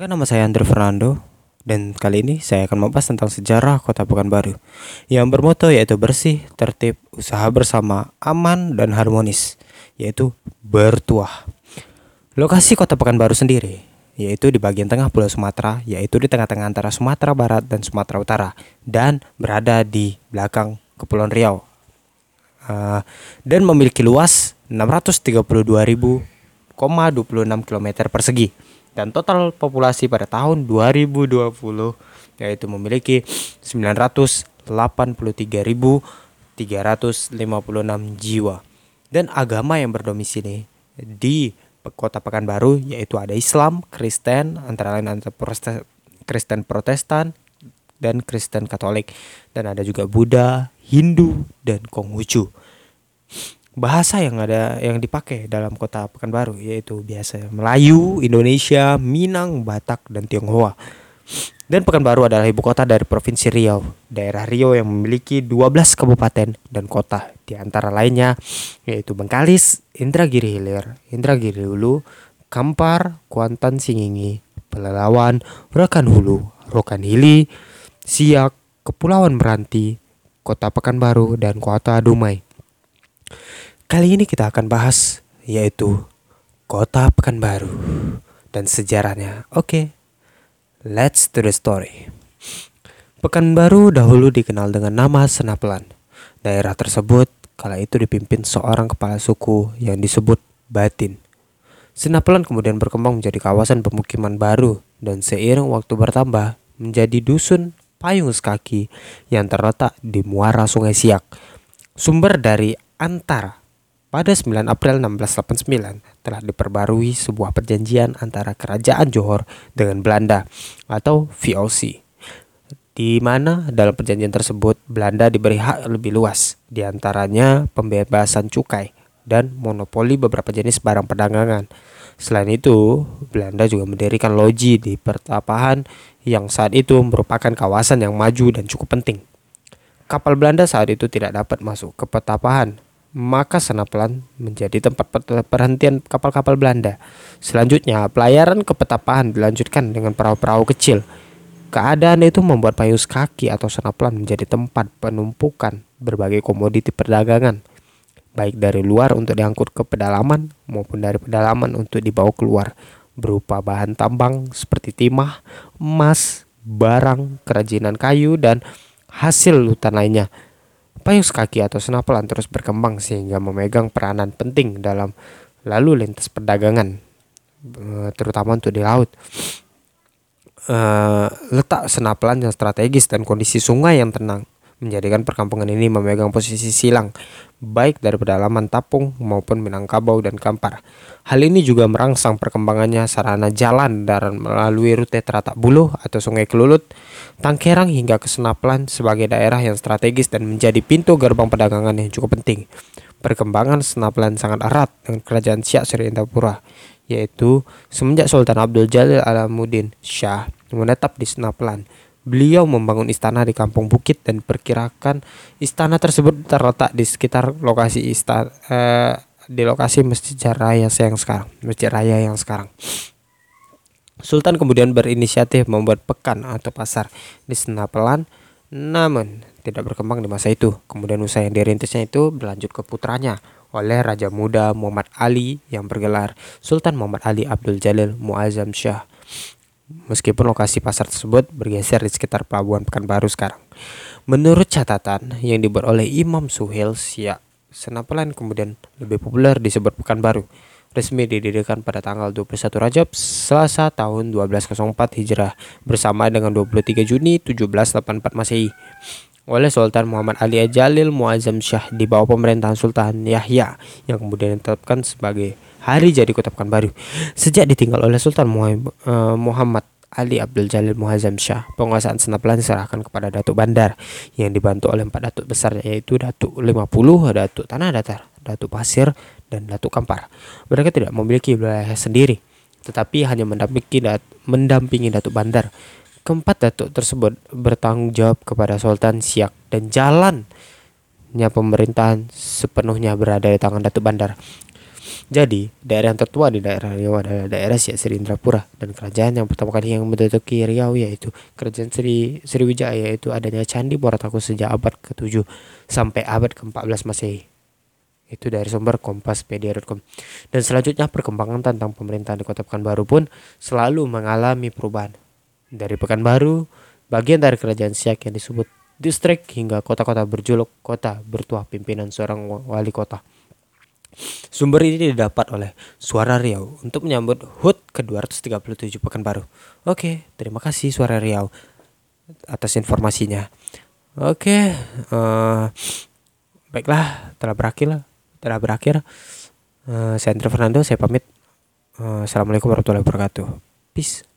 Perkenalkan nama saya Andre Fernando dan kali ini saya akan membahas tentang sejarah Kota Pekanbaru yang bermoto yaitu bersih, tertib, usaha bersama, aman dan harmonis, yaitu bertuah. Lokasi Kota Pekanbaru sendiri yaitu di bagian tengah Pulau Sumatera, yaitu di tengah-tengah antara Sumatera Barat dan Sumatera Utara dan berada di belakang Kepulauan Riau. Uh, dan memiliki luas 632.026 km persegi dan total populasi pada tahun 2020 yaitu memiliki 983.356 jiwa. Dan agama yang berdomisili di kota Pekanbaru yaitu ada Islam, Kristen, antara lain antara Kristen Protestan dan Kristen Katolik. Dan ada juga Buddha, Hindu dan Konghucu bahasa yang ada yang dipakai dalam kota Pekanbaru yaitu biasa Melayu, Indonesia, Minang, Batak dan Tionghoa. Dan Pekanbaru adalah ibu kota dari Provinsi Riau, daerah Riau yang memiliki 12 kabupaten dan kota, di antara lainnya yaitu Bengkalis, Indragiri Hilir, Indragiri Hulu, Kampar, Kuantan Singingi, Pelalawan, Rokan Hulu, Rokan Hili, Siak, Kepulauan Meranti, Kota Pekanbaru, dan Kota Dumai. Kali ini kita akan bahas yaitu Kota Pekanbaru dan sejarahnya. Oke, okay, let's to the story. Pekanbaru dahulu dikenal dengan nama Senaplan. Daerah tersebut kala itu dipimpin seorang kepala suku yang disebut Batin. Senaplan kemudian berkembang menjadi kawasan pemukiman baru dan seiring waktu bertambah menjadi dusun payung sekaki yang terletak di muara Sungai Siak. Sumber dari antara pada 9 April 1689 telah diperbarui sebuah perjanjian antara Kerajaan Johor dengan Belanda atau VOC di mana dalam perjanjian tersebut Belanda diberi hak lebih luas di antaranya pembebasan cukai dan monopoli beberapa jenis barang perdagangan. Selain itu, Belanda juga mendirikan loji di pertapahan yang saat itu merupakan kawasan yang maju dan cukup penting. Kapal Belanda saat itu tidak dapat masuk ke pertapahan maka Senaplan menjadi tempat perhentian kapal-kapal Belanda. Selanjutnya, pelayaran ke Petapahan dilanjutkan dengan perahu-perahu kecil. Keadaan itu membuat Payus Kaki atau Senaplan menjadi tempat penumpukan berbagai komoditi perdagangan, baik dari luar untuk diangkut ke pedalaman maupun dari pedalaman untuk dibawa keluar, berupa bahan tambang seperti timah, emas, barang, kerajinan kayu, dan hasil hutan lainnya. Payus kaki atau senapelan terus berkembang sehingga memegang peranan penting dalam lalu lintas perdagangan, eh, terutama untuk di laut. Uh, letak senapelan yang strategis dan kondisi sungai yang tenang menjadikan perkampungan ini memegang posisi silang baik dari pedalaman Tapung maupun Minangkabau dan Kampar. Hal ini juga merangsang perkembangannya sarana jalan darat melalui rute Teratak Buluh atau Sungai Kelulut, Tangkerang hingga ke Senaplan sebagai daerah yang strategis dan menjadi pintu gerbang perdagangan yang cukup penting. Perkembangan Senaplan sangat erat dengan kerajaan Siak Sri Indapura, yaitu semenjak Sultan Abdul Jalil Alamuddin Shah menetap di Senaplan Beliau membangun istana di Kampung Bukit dan perkirakan istana tersebut terletak di sekitar lokasi istana eh, di lokasi Masjid Raya yang sekarang, Masjid Raya yang sekarang. Sultan kemudian berinisiatif membuat pekan atau pasar di Senapelan, namun tidak berkembang di masa itu. Kemudian usaha yang dirintisnya itu berlanjut ke putranya oleh Raja Muda Muhammad Ali yang bergelar Sultan Muhammad Ali Abdul Jalil Muazzam Shah meskipun lokasi pasar tersebut bergeser di sekitar pelabuhan Pekanbaru sekarang. Menurut catatan yang dibuat oleh Imam Suhel Siak, Senapelan kemudian lebih populer disebut Pekanbaru. Resmi didirikan pada tanggal 21 Rajab Selasa tahun 1204 Hijrah bersama dengan 23 Juni 1784 Masehi oleh Sultan Muhammad Ali Jalil Muazzam Shah di bawah pemerintahan Sultan Yahya yang kemudian ditetapkan sebagai hari jadi kota Pekanbaru. Sejak ditinggal oleh Sultan eh, Muhammad Ali Abdul Jalil Muhazzam Shah, penguasaan Senapelan diserahkan kepada Datuk Bandar yang dibantu oleh empat datuk besar yaitu Datuk 50, Datuk Tanah Datar, Datuk Pasir, dan Datuk Kampar. Mereka tidak memiliki wilayah sendiri, tetapi hanya mendampingi, dat mendampingi Datuk Bandar. Keempat datuk tersebut bertanggung jawab kepada Sultan Siak dan jalannya pemerintahan sepenuhnya berada di tangan Datuk Bandar. Jadi, daerah yang tertua di daerah Riau adalah daerah Siak Sri Indrapura dan kerajaan yang pertama kali yang menduduki Riau yaitu kerajaan Sri Sriwijaya yaitu adanya Candi Borataku sejak abad ke-7 sampai abad ke-14 Masehi. Itu dari sumber kompaspedia.com. Dan selanjutnya perkembangan tentang pemerintahan di Kota Pekanbaru pun selalu mengalami perubahan. Dari Pekanbaru, bagian dari kerajaan Siak yang disebut distrik hingga kota-kota berjuluk kota bertuah pimpinan seorang wali kota. Sumber ini didapat oleh Suara Riau untuk menyambut HUT ke-237 Pekanbaru. Oke, terima kasih Suara Riau atas informasinya. Oke, uh, baiklah, telah berakhir, telah berakhir. Uh, saya Andre Fernando, saya pamit. Uh, Assalamualaikum warahmatullahi wabarakatuh. Peace.